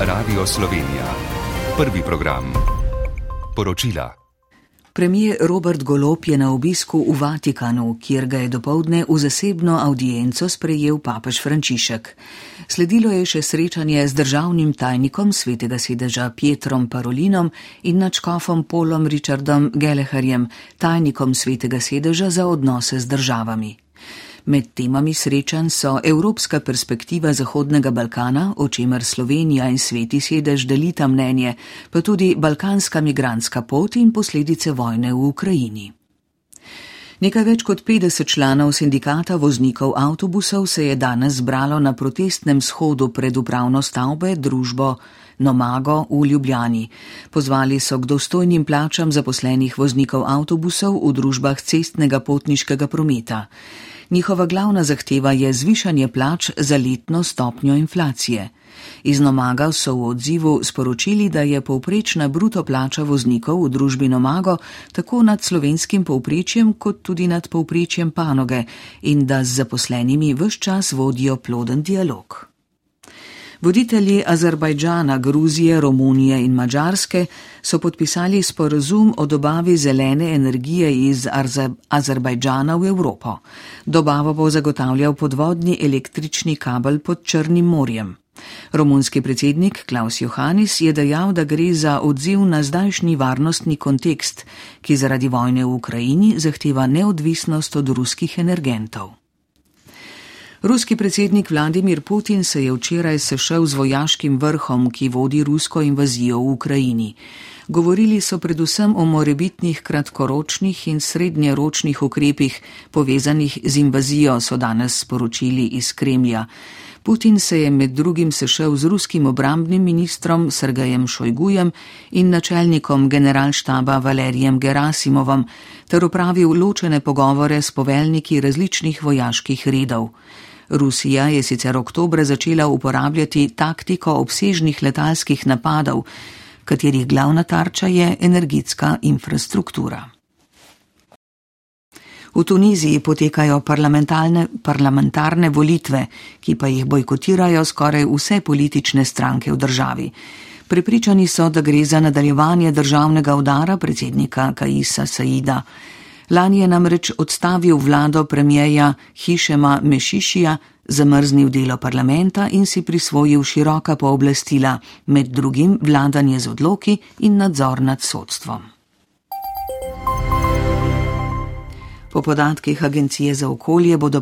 Radio Slovenija. Prvi program. Poročila. Premijer Robert Golop je na obisku v Vatikanu, kjer ga je dopoledne v zasebno audienco sprejel papež Frančišek. Sledilo je še srečanje z državnim tajnikom svetega sedeža Pietrom Parolinom in načkofom Polom Richardom Geleharjem, tajnikom svetega sedeža za odnose z državami. Med temami srečanj so evropska perspektiva Zahodnega Balkana, o čemer Slovenija in sveti sedež delita mnenje, pa tudi balkanska migranska pot in posledice vojne v Ukrajini. Nekaj več kot 50 članov sindikata voznikov avtobusov se je danes zbralo na protestnem shodu pred upravno stavbe družbo Nomago v Ljubljani. Pozvali so k dostojnim plačam zaposlenih voznikov avtobusov v družbah cestnega potniškega prometa. Njihova glavna zahteva je zvišanje plač za letno stopnjo inflacije. Iz Nomaga so v odzivu sporočili, da je povprečna bruto plača voznikov v družbi Nomago tako nad slovenskim povprečjem kot tudi nad povprečjem panoge in da z zaposlenimi vse čas vodijo ploden dialog. Voditelji Azerbajdžana, Gruzije, Romunije in Mačarske so podpisali sporazum o dobavi zelene energije iz Azerbajdžana v Evropo. Dobavo bo zagotavljal podvodni električni kabel pod Črnim morjem. Romunski predsednik Klaus Johannis je dejal, da gre za odziv na zdajšnji varnostni kontekst, ki zaradi vojne v Ukrajini zahteva neodvisnost od ruskih energentov. Ruski predsednik Vladimir Putin se je včeraj sešel z vojaškim vrhom, ki vodi rusko invazijo v Ukrajini. Govorili so predvsem o morebitnih kratkoročnih in srednjeročnih ukrepih povezanih z invazijo, so danes sporočili iz Kremlja. Putin se je med drugim sešel z ruskim obrambnim ministrom Sergejem Šojgujem in načelnikom generalštaba Valerijem Gerasimovom ter upravil ločene pogovore s poveljniki različnih vojaških redov. Rusija je sicer oktober začela uporabljati taktiko obsežnih letalskih napadov, katerih glavna tarča je energetska infrastruktura. V Tuniziji potekajo parlamentarne, parlamentarne volitve, ki pa jih bojkotirajo skoraj vse politične stranke v državi. Prepričani so, da gre za nadaljevanje državnega udara predsednika Kaisa Saida. Lani je namreč odstavil vlado premijeja Hišema Mešišija, zamrznil delo parlamenta in si prisvojil široka pooblastila, med drugim vladanje z odloki in nadzor nad sodstvom. Po podatkih Agencije za okolje bodo